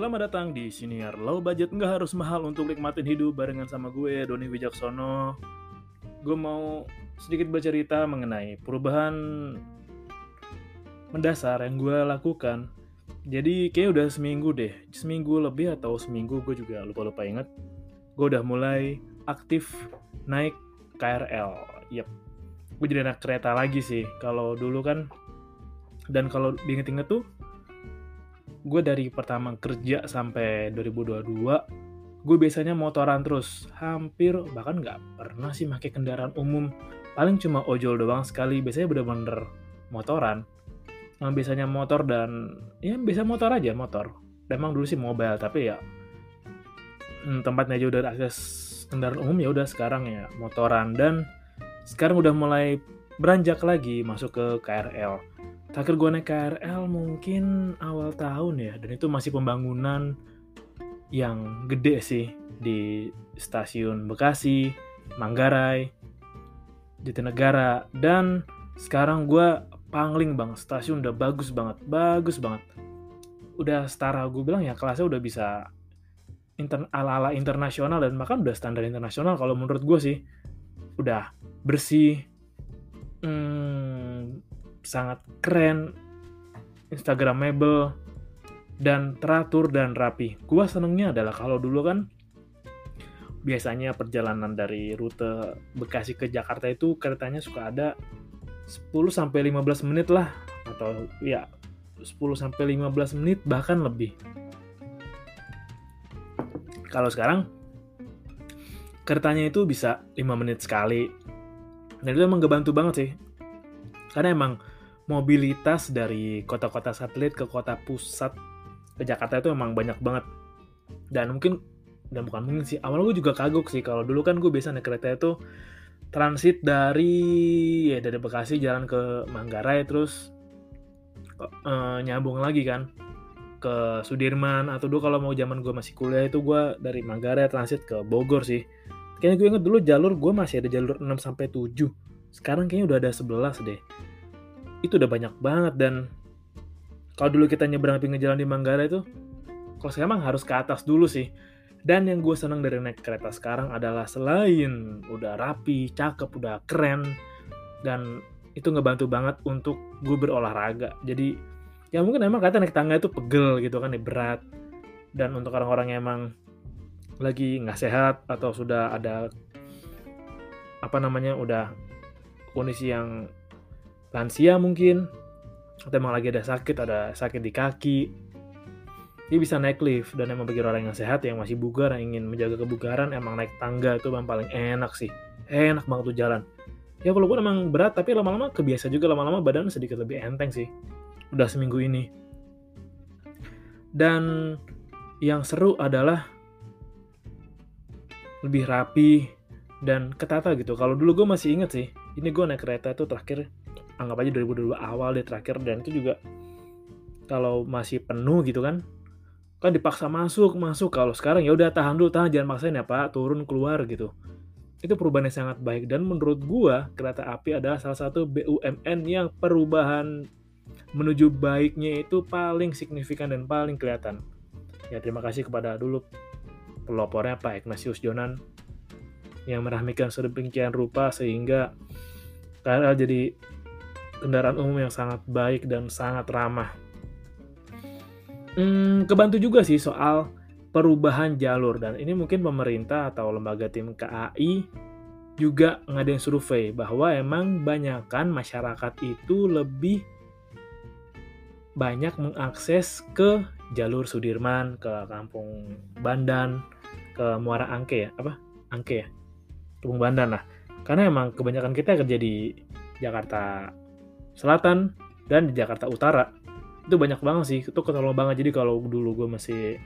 Selamat datang di Siniar Low Budget. Nggak harus mahal untuk nikmatin hidup barengan sama gue, Doni Wijaksono. Gue mau sedikit bercerita mengenai perubahan mendasar yang gue lakukan. Jadi kayak udah seminggu deh, seminggu lebih atau seminggu gue juga lupa-lupa inget Gue udah mulai aktif naik KRL Yep, gue jadi naik kereta lagi sih. Kalau dulu kan, dan kalau diinget-inget tuh gue dari pertama kerja sampai 2022 gue biasanya motoran terus. Hampir bahkan nggak pernah sih pakai kendaraan umum. Paling cuma ojol doang sekali biasanya bener-bener motoran. Yang biasanya motor dan ya bisa motor aja motor. Emang dulu sih mobile tapi ya hmm, tempatnya aja udah akses kendaraan umum ya udah sekarang ya motoran. Dan sekarang udah mulai beranjak lagi masuk ke KRL Terakhir gue naik KRL mungkin awal tahun ya, dan itu masih pembangunan yang gede sih di stasiun Bekasi, Manggarai, Jatinegara, dan sekarang gue pangling banget, stasiun udah bagus banget, bagus banget. Udah setara gue bilang ya kelasnya udah bisa inter ala-ala internasional dan bahkan udah standar internasional kalau menurut gue sih. Udah bersih, hmm, sangat keren, instagramable, dan teratur dan rapi. Gua senengnya adalah kalau dulu kan biasanya perjalanan dari rute Bekasi ke Jakarta itu keretanya suka ada 10 sampai 15 menit lah atau ya 10 sampai 15 menit bahkan lebih. Kalau sekarang keretanya itu bisa 5 menit sekali. Dan itu emang ngebantu banget sih. Karena emang mobilitas dari kota-kota satelit ke kota pusat ke Jakarta itu emang banyak banget. Dan mungkin dan bukan mungkin sih awal gue juga kagok sih. Kalau dulu kan gue biasa naik kereta itu transit dari ya dari Bekasi jalan ke Manggarai terus uh, nyambung lagi kan ke Sudirman atau dulu kalau mau zaman gue masih kuliah itu gue dari Manggarai transit ke Bogor sih. Kayaknya gue inget dulu jalur gue masih ada jalur 6 sampai 7 sekarang kayaknya udah ada 11 deh itu udah banyak banget dan kalau dulu kita nyebrang pinggir jalan di Manggarai itu kalau sekarang harus ke atas dulu sih dan yang gue seneng dari naik kereta sekarang adalah selain udah rapi, cakep, udah keren dan itu ngebantu banget untuk gue berolahraga. Jadi ya mungkin emang kata naik tangga itu pegel gitu kan, ya berat. Dan untuk orang-orang yang emang lagi nggak sehat atau sudah ada apa namanya udah kondisi yang lansia mungkin. Atau emang lagi ada sakit ada sakit di kaki. Dia bisa naik lift dan emang bagi orang yang sehat yang masih bugar yang ingin menjaga kebugaran emang naik tangga itu yang paling enak sih. Enak banget tuh jalan. Ya walaupun emang berat tapi lama-lama kebiasa juga lama-lama badan sedikit lebih enteng sih. Udah seminggu ini. Dan yang seru adalah lebih rapi dan ketata gitu. Kalau dulu gue masih inget sih ini gue naik kereta tuh terakhir anggap aja 2022 awal deh terakhir dan itu juga kalau masih penuh gitu kan kan dipaksa masuk masuk. Kalau sekarang ya udah tahan dulu tahan jangan maksain ya pak. Turun keluar gitu. Itu perubahan yang sangat baik. Dan menurut gua kereta api adalah salah satu BUMN yang perubahan menuju baiknya itu paling signifikan dan paling kelihatan. Ya terima kasih kepada dulu pelopornya Pak Ignatius Jonan yang merahmikan sedemikian rupa sehingga KRL jadi kendaraan umum yang sangat baik dan sangat ramah. Hmm, kebantu juga sih soal perubahan jalur dan ini mungkin pemerintah atau lembaga tim KAI juga ngadain survei bahwa emang banyakkan masyarakat itu lebih banyak mengakses ke jalur Sudirman, ke Kampung Bandan, ke Muara Angke ya, apa? Angke ya. Kampung Bandan lah. Karena emang kebanyakan kita kerja di Jakarta Selatan dan di Jakarta Utara. Itu banyak banget sih itu ketolong banget. Jadi kalau dulu gue masih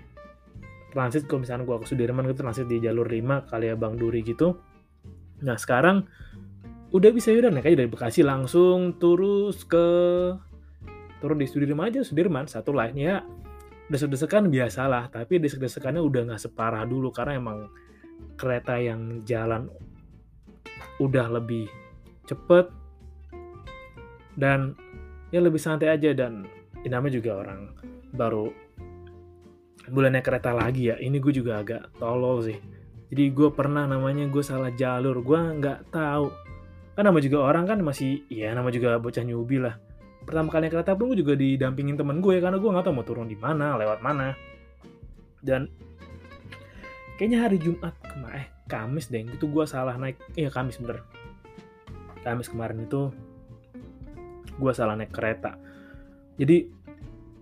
transit kalau misalnya gue ke Sudirman gitu transit di jalur 5 kali ya Bang Duri gitu. Nah sekarang udah bisa udah naik aja dari Bekasi langsung terus ke turun di Sudirman aja. Sudirman satu line ya desek-desekan biasalah. Tapi desek-desekannya udah nggak separah dulu karena emang kereta yang jalan udah lebih cepet dan ya lebih santai aja dan ya namanya juga orang baru bulannya kereta lagi ya. Ini gue juga agak tolol sih. Jadi gue pernah namanya gue salah jalur. Gue nggak tahu. Kan nama juga orang kan masih ya nama juga bocah nyubi lah. Pertama kali kereta pun gue juga didampingin temen gue karena gue nggak tahu mau turun di mana lewat mana. Dan kayaknya hari Jumat kemarin eh Kamis deh. Itu gue salah naik iya Kamis bener. Kamis kemarin itu gue salah naik kereta. Jadi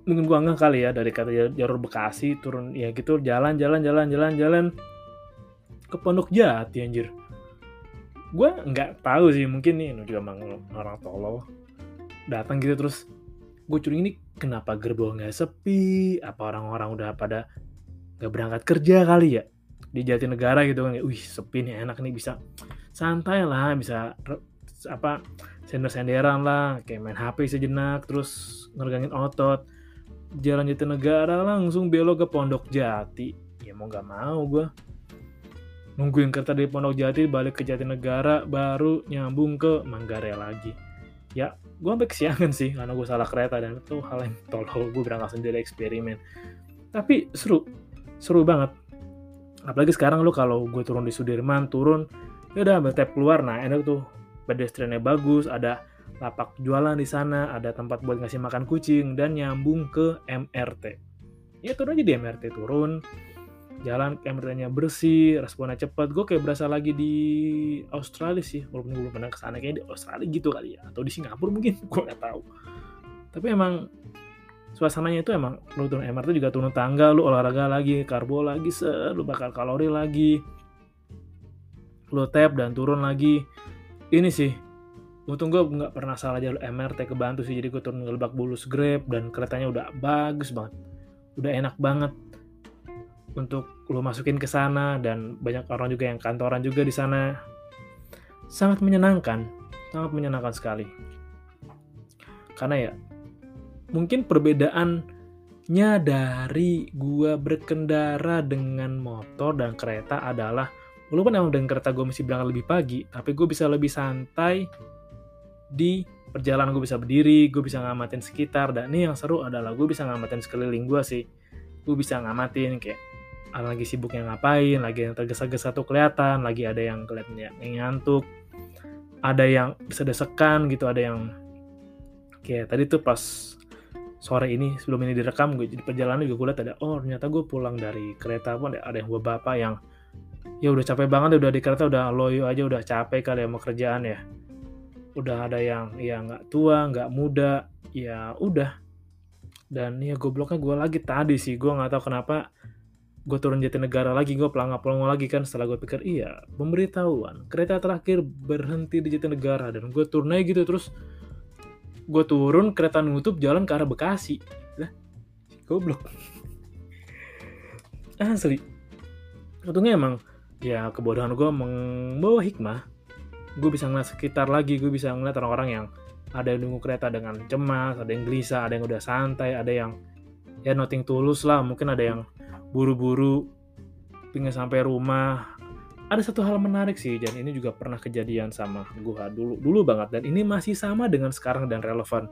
mungkin gue nggak kali ya dari kata jalur Bekasi turun ya gitu jalan jalan jalan jalan jalan ke Pondok Jati anjir. Gue nggak tahu sih mungkin nih juga emang orang tolol. Datang gitu terus gue curiga ini kenapa gerbong nggak sepi? Apa orang-orang udah pada nggak berangkat kerja kali ya? Di Jatinegara gitu kan wih sepi nih enak nih bisa santai lah bisa apa sender-senderan lah kayak main HP sejenak terus ngergangin otot. Jalan Jatinegara langsung belok ke Pondok Jati. Ya mau gak mau gue nungguin kereta dari Pondok Jati balik ke Jatinegara baru nyambung ke Manggarai lagi. Ya gue sampai kesiangan sih karena gue salah kereta dan itu hal yang tolol. Gue berangkat sendiri eksperimen. Tapi seru seru banget. Apalagi sekarang lo kalau gue turun di Sudirman turun ya udah tap keluar nah enak tuh pedestriannya bagus ada lapak jualan di sana, ada tempat buat ngasih makan kucing, dan nyambung ke MRT. Ya turun aja di MRT turun, jalan MRT-nya bersih, responnya cepat. Gue kayak berasa lagi di Australia sih, walaupun gue belum pernah ke sana kayak di Australia gitu kali ya, atau di Singapura mungkin, gue nggak tahu. Tapi emang suasananya itu emang lu turun MRT juga turun tangga, lu olahraga lagi, karbo lagi, se, lu bakar kalori lagi, lu tap dan turun lagi. Ini sih untung gue nggak pernah salah jalur MRT ke Bantu sih jadi gue turun ke Lebak Bulus Grab dan keretanya udah bagus banget. Udah enak banget untuk lo masukin ke sana dan banyak orang juga yang kantoran juga di sana. Sangat menyenangkan sangat menyenangkan sekali. Karena ya mungkin perbedaannya dari gua berkendara dengan motor dan kereta adalah walaupun emang dengan kereta gue mesti berangkat lebih pagi tapi gue bisa lebih santai di perjalanan gue bisa berdiri, gue bisa ngamatin sekitar, dan ini yang seru adalah gue bisa ngamatin sekeliling gue sih. Gue bisa ngamatin kayak ada lagi sibuk yang ngapain, lagi yang tergesa-gesa tuh kelihatan, lagi ada yang kelihatannya yang ngantuk, ada yang desekan gitu, ada yang kayak tadi tuh pas sore ini sebelum ini direkam gue jadi perjalanan juga gue lihat ada oh ternyata gue pulang dari kereta pun ada yang gue bapak yang ya udah capek banget udah di kereta udah loyo aja udah capek kali sama kerjaan ya. Udah ada yang ya nggak tua nggak muda ya udah. Dan ya gobloknya gue lagi tadi sih gue nggak tahu kenapa gue turun Jatinegara lagi gue pelangga pelongo lagi kan. Setelah gue pikir iya pemberitahuan. Kereta terakhir berhenti di Jatinegara dan gue turun aja gitu terus. Gue turun kereta nutup jalan ke arah Bekasi. Lah goblok. Asli untungnya emang ya kebodohan gue membawa hikmah. Gue bisa ngeliat sekitar lagi gue bisa ngeliat orang-orang yang ada yang nunggu kereta dengan cemas ada yang gelisah ada yang udah santai ada yang ya nothing tulus lah. Mungkin ada yang buru-buru pengen sampai rumah. Ada satu hal menarik sih dan ini juga pernah kejadian sama gue dulu dulu banget. Dan ini masih sama dengan sekarang dan relevan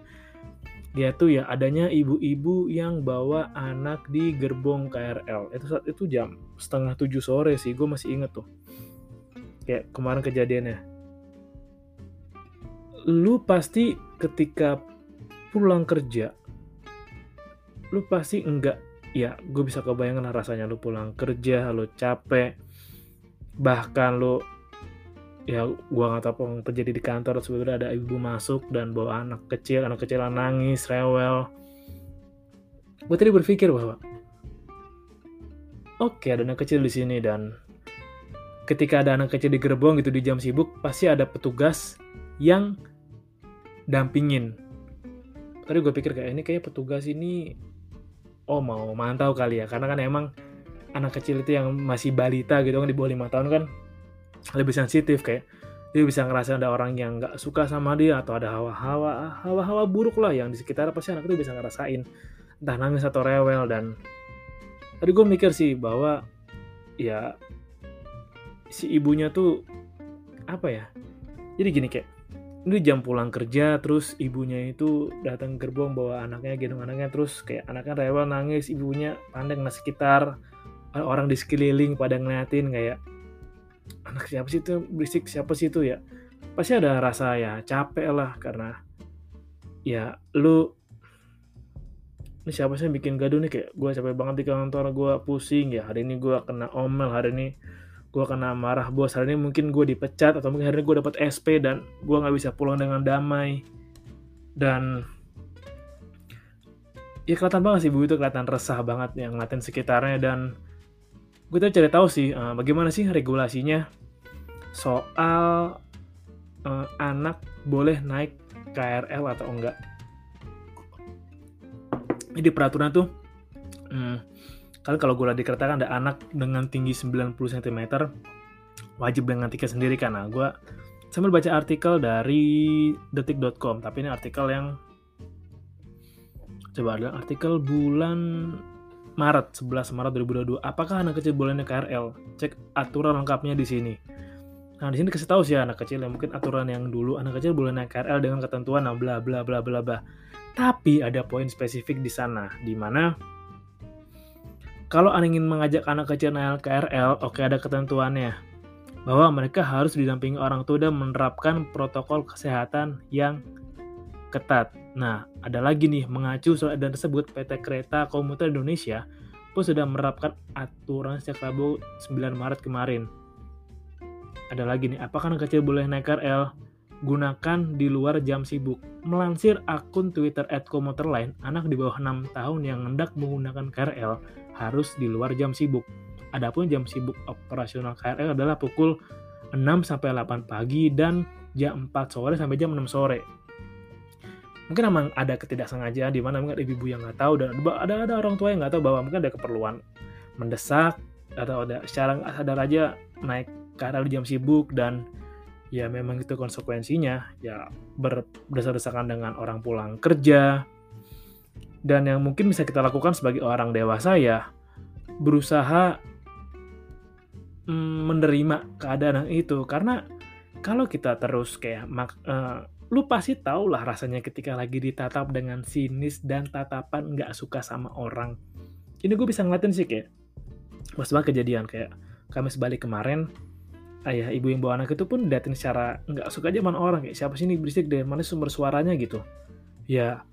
yaitu ya adanya ibu-ibu yang bawa anak di gerbong KRL itu saat itu jam setengah tujuh sore sih gue masih inget tuh. Kayak kemarin kejadiannya. Lu pasti ketika pulang kerja lu pasti enggak ya gue bisa kebayangkan rasanya lu pulang kerja lu capek. Bahkan lu ya gue nggak tahu apa yang terjadi di kantor. Sebenarnya ada ibu masuk dan bawa anak kecil. Anak kecil nangis rewel. Gue tadi berpikir bahwa oke okay, ada anak kecil di sini dan ketika ada anak kecil di gerbong gitu di jam sibuk pasti ada petugas yang dampingin. Tadi gue pikir kayak ini kayak petugas ini oh mau mantau kali ya. Karena kan emang anak kecil itu yang masih balita gitu kan di bawah lima tahun kan lebih sensitif kayak dia bisa ngerasa ada orang yang nggak suka sama dia atau ada hawa-hawa hawa-hawa buruk lah yang di sekitar pasti anak itu bisa ngerasain. Entah nangis atau rewel dan tadi gue mikir sih bahwa ya si ibunya tuh apa ya jadi gini kayak ini jam pulang kerja terus ibunya itu datang gerbong bawa anaknya gendong anaknya terus kayak anaknya rewel nangis ibunya pandang nasi sekitar orang di sekeliling pada ngeliatin kayak anak siapa sih itu? Berisik siapa sih itu ya? Pasti ada rasa ya capek lah karena ya lu ini siapa sih yang bikin gaduh nih? Kayak gue capek banget di kantor gue pusing ya. Hari ini gue kena omel hari ini gue kena marah bos. Hari ini mungkin gue dipecat atau mungkin hari ini gue dapat SP dan gue nggak bisa pulang dengan damai. Dan ya kelihatan banget sih bu itu kelihatan resah banget yang ngeliatin sekitarnya dan gue tuh cari tahu sih uh, bagaimana sih regulasinya soal uh, anak boleh naik KRL atau enggak. Jadi peraturan tuh hmm, kan kalau gue di kereta kan ada anak dengan tinggi 90 cm wajib dengan tiket sendiri kan. Nah gue sambil baca artikel dari detik.com tapi ini artikel yang coba ada artikel bulan Maret 11 Maret 2022 apakah anak kecil boleh naik KRL cek aturan lengkapnya di sini nah di sini kasih tahu sih anak kecil yang mungkin aturan yang dulu anak kecil boleh naik KRL dengan ketentuan nah bla bla bla bla bla tapi ada poin spesifik di sana di mana kalau Anda ingin mengajak anak kecil naik KRL, oke ada ketentuannya. Bahwa mereka harus didampingi orang tua dan menerapkan protokol kesehatan yang ketat. Nah, ada lagi nih, mengacu soal dan tersebut, PT Kereta Komuter Indonesia pun sudah menerapkan aturan sejak Rabu 9 Maret kemarin. Ada lagi nih, apakah anak kecil boleh naik KRL? gunakan di luar jam sibuk. Melansir akun Twitter @komuterline, anak di bawah 6 tahun yang hendak menggunakan KRL harus di luar jam sibuk. Adapun jam sibuk operasional KRL adalah pukul 6 sampai 8 pagi dan jam 4 sore sampai jam 6 sore. Mungkin memang ada ketidaksengajaan di mana mungkin ada ibu yang nggak tahu dan ada ada orang tua yang nggak tahu bahwa mungkin ada keperluan mendesak atau ada secara sadar aja naik KRL di jam sibuk dan ya memang itu konsekuensinya ya berdasar-desakan dengan orang pulang kerja. Dan yang mungkin bisa kita lakukan sebagai orang dewasa ya berusaha mm, menerima keadaan itu. Karena kalau kita terus kayak uh, lu pasti tau lah rasanya ketika lagi ditatap dengan sinis dan tatapan nggak suka sama orang. Ini gue bisa ngeliatin sih kayak pas banget kejadian kayak kami sebalik kemarin ayah ibu yang bawa anak itu pun datin secara nggak suka aja mana orang kayak siapa sih ini berisik deh mana sumber suaranya? Gitu. Ya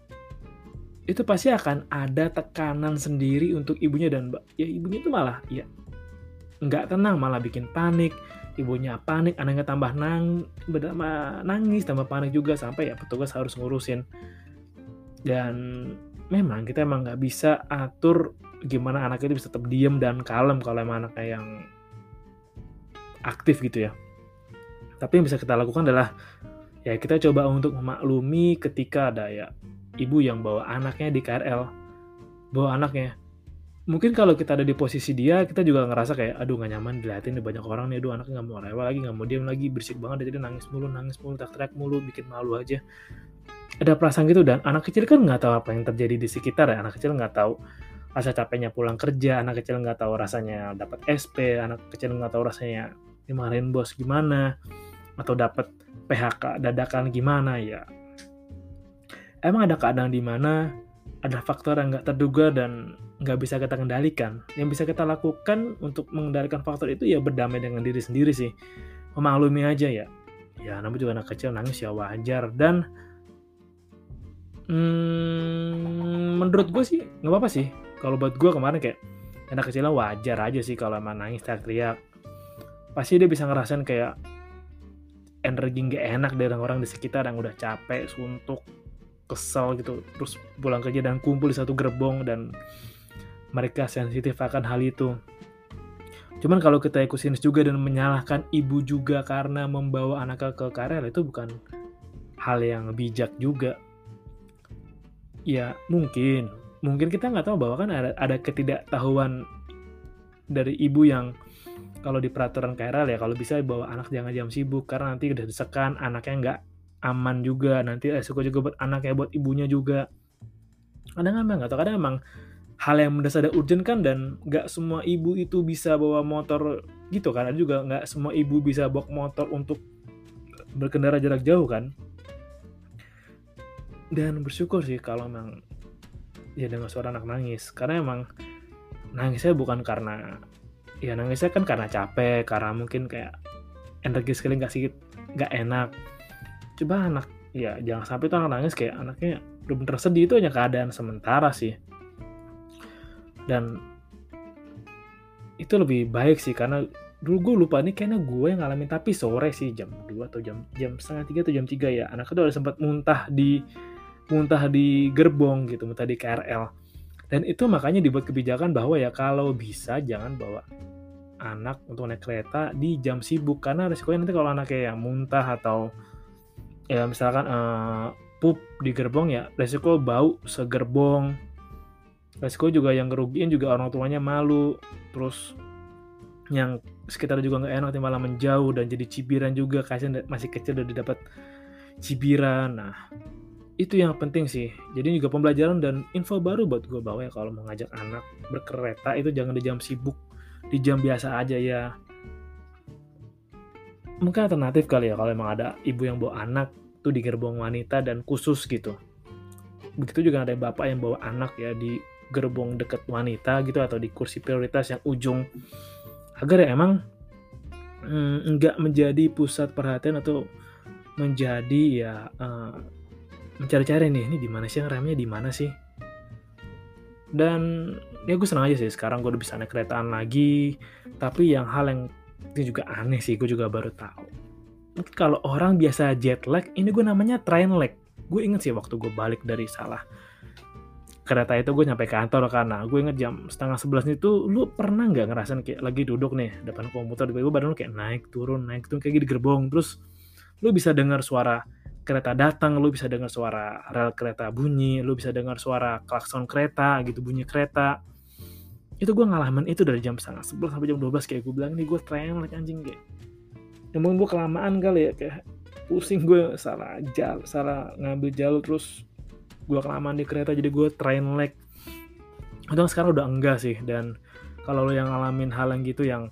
itu pasti akan ada tekanan sendiri untuk ibunya dan ya ibunya itu malah ya nggak tenang malah bikin panik ibunya panik anaknya tambah nang nangis tambah panik juga sampai ya petugas harus ngurusin dan memang kita emang nggak bisa atur gimana anak itu bisa tetap diem dan kalem kalau emang anaknya yang aktif gitu ya. Tapi yang bisa kita lakukan adalah ya kita coba untuk memaklumi ketika ada ya ibu yang bawa anaknya di KRL, bawa anaknya. Mungkin kalau kita ada di posisi dia, kita juga ngerasa kayak, aduh gak nyaman dilihatin nih banyak orang nih, aduh anaknya gak mau rewel lagi, gak mau diam lagi, berisik banget, jadi nangis mulu, nangis mulu, teriak mulu, bikin malu aja. Ada perasaan gitu dan anak kecil kan nggak tahu apa yang terjadi di sekitar ya, anak kecil nggak tahu rasa capeknya pulang kerja, anak kecil nggak tahu rasanya dapat SP, anak kecil nggak tahu rasanya dimarahin bos gimana atau dapat PHK dadakan gimana ya emang ada keadaan di mana ada faktor yang nggak terduga dan nggak bisa kita kendalikan. Yang bisa kita lakukan untuk mengendalikan faktor itu ya berdamai dengan diri sendiri sih. Memaklumi aja ya. Ya namun juga anak kecil nangis ya wajar. Dan hmm, menurut gue sih nggak apa-apa sih. Kalau buat gue kemarin kayak anak kecilnya wajar aja sih kalau emang nangis teriak-teriak pasti dia bisa ngerasain kayak energi gak enak dari orang-orang di sekitar yang udah capek, suntuk, kesel gitu, terus pulang kerja dan kumpul di satu gerbong dan mereka sensitif akan hal itu. Cuman kalau kita sinis juga dan menyalahkan ibu juga karena membawa anaknya ke KRL itu bukan hal yang bijak juga. Ya mungkin, mungkin kita nggak tahu bahwa kan ada, ada ketidaktahuan dari ibu yang kalau di peraturan KRL ya kalau bisa bawa anak jangan jam sibuk karena nanti udah desekan anaknya nggak aman juga nanti resiko juga buat anaknya buat ibunya juga kadang emang nggak tahu kadang emang hal yang mendesak ada urgent kan dan nggak semua ibu itu bisa bawa motor gitu kan. Juga nggak semua ibu bisa bawa motor untuk berkendara jarak jauh kan. Dan bersyukur sih kalau emang ya dengar suara anak nangis. Karena emang nangisnya bukan karena ya nangisnya kan karena capek karena mungkin kayak energi sekali nggak sih nggak enak. Coba anak ya jangan sampai tuh anak nangis kayak anaknya bener-bener sedih itu hanya keadaan sementara sih dan itu lebih baik sih karena dulu gue lupa nih kayaknya gue yang ngalamin tapi sore sih jam 2 atau jam jam setengah tiga atau jam 3 ya. Anaknya tuh ada sempat muntah di muntah di gerbong gitu muntah di KRL dan itu makanya dibuat kebijakan bahwa ya kalau bisa jangan bawa anak untuk naik kereta di jam sibuk karena resikonya nanti kalau anaknya yang muntah atau ya misalkan uh, pup di gerbong ya resiko bau segerbong resiko juga yang kerugian juga orang tuanya malu. Terus yang sekitar juga nggak enak malah menjauh dan jadi cibiran juga. Kasihan masih kecil udah didapat cibiran. Nah itu yang penting sih. Jadi juga pembelajaran dan info baru buat gue bahwa ya kalau mau ngajak anak berkereta itu jangan di jam sibuk di jam biasa aja ya. Mungkin alternatif kali ya kalau emang ada ibu yang bawa anak tuh di gerbong wanita dan khusus gitu. Begitu juga ada bapak yang bawa anak ya di gerbong deket wanita gitu atau di kursi prioritas yang ujung. Agar ya emang mm, nggak menjadi pusat perhatian atau menjadi ya uh, mencari-cari nih ini di mana sih remnya di mana sih? Dan ya gue senang aja sih sekarang gue udah bisa naik keretaan lagi. Tapi yang hal yang ini juga aneh sih gue juga baru tahu. Kalau orang biasa jet lag ini gue namanya train lag. Gue inget sih waktu gue balik dari salah kereta itu gue nyampe kantor karena gue inget jam setengah sebelas itu lu pernah nggak ngerasain kayak lagi duduk nih depan komputer tiba-tiba badan lu kayak naik turun naik turun kayak gitu gerbong. Terus lu bisa dengar suara kereta datang lu bisa dengar suara rel kereta bunyi lu bisa dengar suara klakson kereta gitu bunyi kereta. Itu gue ngalamin itu dari jam setengah sebelas sampai jam 12 kayak gue bilang nih gue like anjing kayak. Ya mungkin gue kelamaan kali ya kayak pusing gue salah jal salah ngambil jalur terus gue kelamaan di kereta jadi gue train lag. Itu sekarang udah enggak sih dan kalau lo yang ngalamin hal yang gitu yang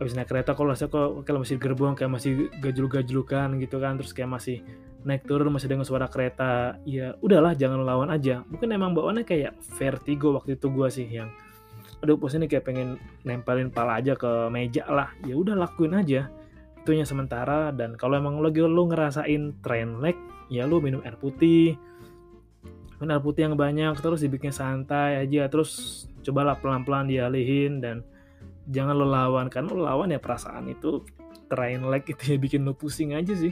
habis naik kereta kalau rasa kok kalau masih gerbong kayak masih gajluk-gajlukan gitu kan terus kayak masih naik turun masih dengan suara kereta ya udahlah jangan lawan aja. Mungkin emang bawaannya kayak vertigo waktu itu gue sih yang aduh pusing nih kayak pengen nempelin pala aja ke meja lah. Ya udah lakuin aja. Itunya sementara dan kalau emang lagi lo ngerasain train lag ya lo minum air putih mineral putih yang banyak terus dibikin santai aja terus cobalah pelan-pelan dialihin dan jangan lo lawan karena lo lawan ya perasaan itu train lag itu ya bikin lo pusing aja sih.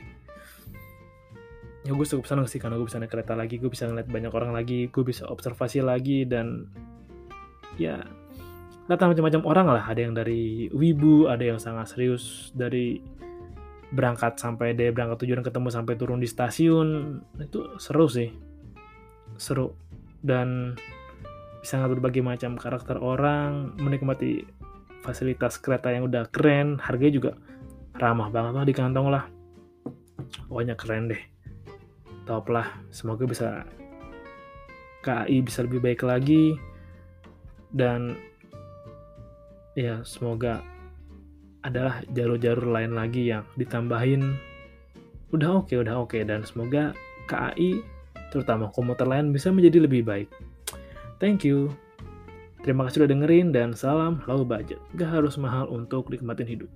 Ya gue cukup seneng sih karena gue bisa naik kereta lagi gue bisa ngeliat banyak orang lagi gue bisa observasi lagi dan ya datang macam-macam orang lah. Ada yang dari wibu ada yang sangat serius dari berangkat sampai dia berangkat tujuan ketemu sampai turun di stasiun itu seru sih seru dan bisa ngatur berbagai macam karakter orang, menikmati fasilitas kereta yang udah keren, harganya juga ramah banget lah di kantong lah. Pokoknya keren deh. Top lah. Semoga bisa KAI bisa lebih baik lagi dan ya semoga adalah jalur-jalur lain lagi yang ditambahin udah oke okay, udah oke okay. dan semoga KAI terutama komuter lain bisa menjadi lebih baik. Thank you. Terima kasih sudah dengerin dan salam low budget. Gak harus mahal untuk nikmatin hidup.